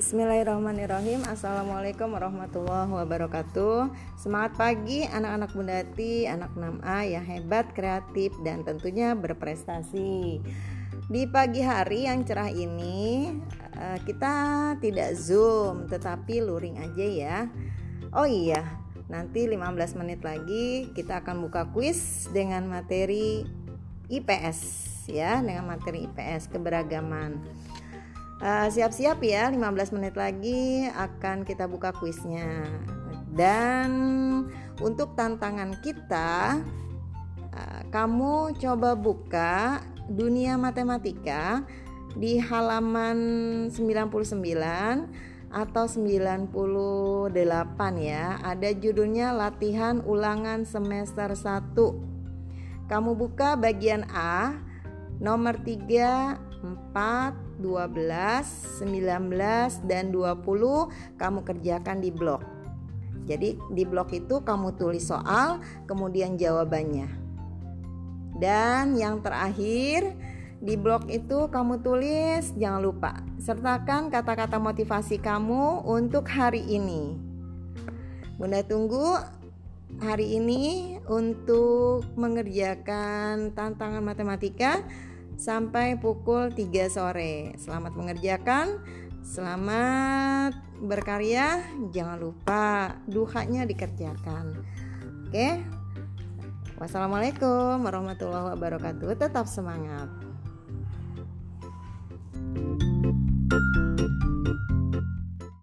Bismillahirrahmanirrahim. Assalamualaikum warahmatullahi wabarakatuh. Semangat pagi anak-anak bundati Anak 6A yang hebat, kreatif Dan tentunya berprestasi. Di pagi hari yang cerah ini eh, Kita tidak zoom Tetapi luring aja ya. Oh iya Nanti 15 menit lagi Kita akan buka kuis Dengan materi IPS ya Dengan materi IPS Keberagaman eh, siap-siap ya 15 menit lagi akan kita buka kuisnya. Dan untuk tantangan kita uh, kamu coba buka dunia matematika di halaman 99 atau 98 ya. Ada judulnya latihan ulangan semester 1 kamu buka bagian A nomor 3 4, 12, 19, dan 20 kamu kerjakan di blok. Jadi di blok itu kamu tulis soal, kemudian jawabannya. Dan yang terakhir di blok itu kamu tulis jangan lupa sertakan kata-kata motivasi kamu untuk hari ini. Bunda tunggu hari ini untuk mengerjakan tantangan matematika sampai pukul 3 sore. Selamat mengerjakan, selamat berkarya. Jangan lupa duhanya dikerjakan. Oke. Wassalamualaikum warahmatullahi wabarakatuh. Tetap semangat.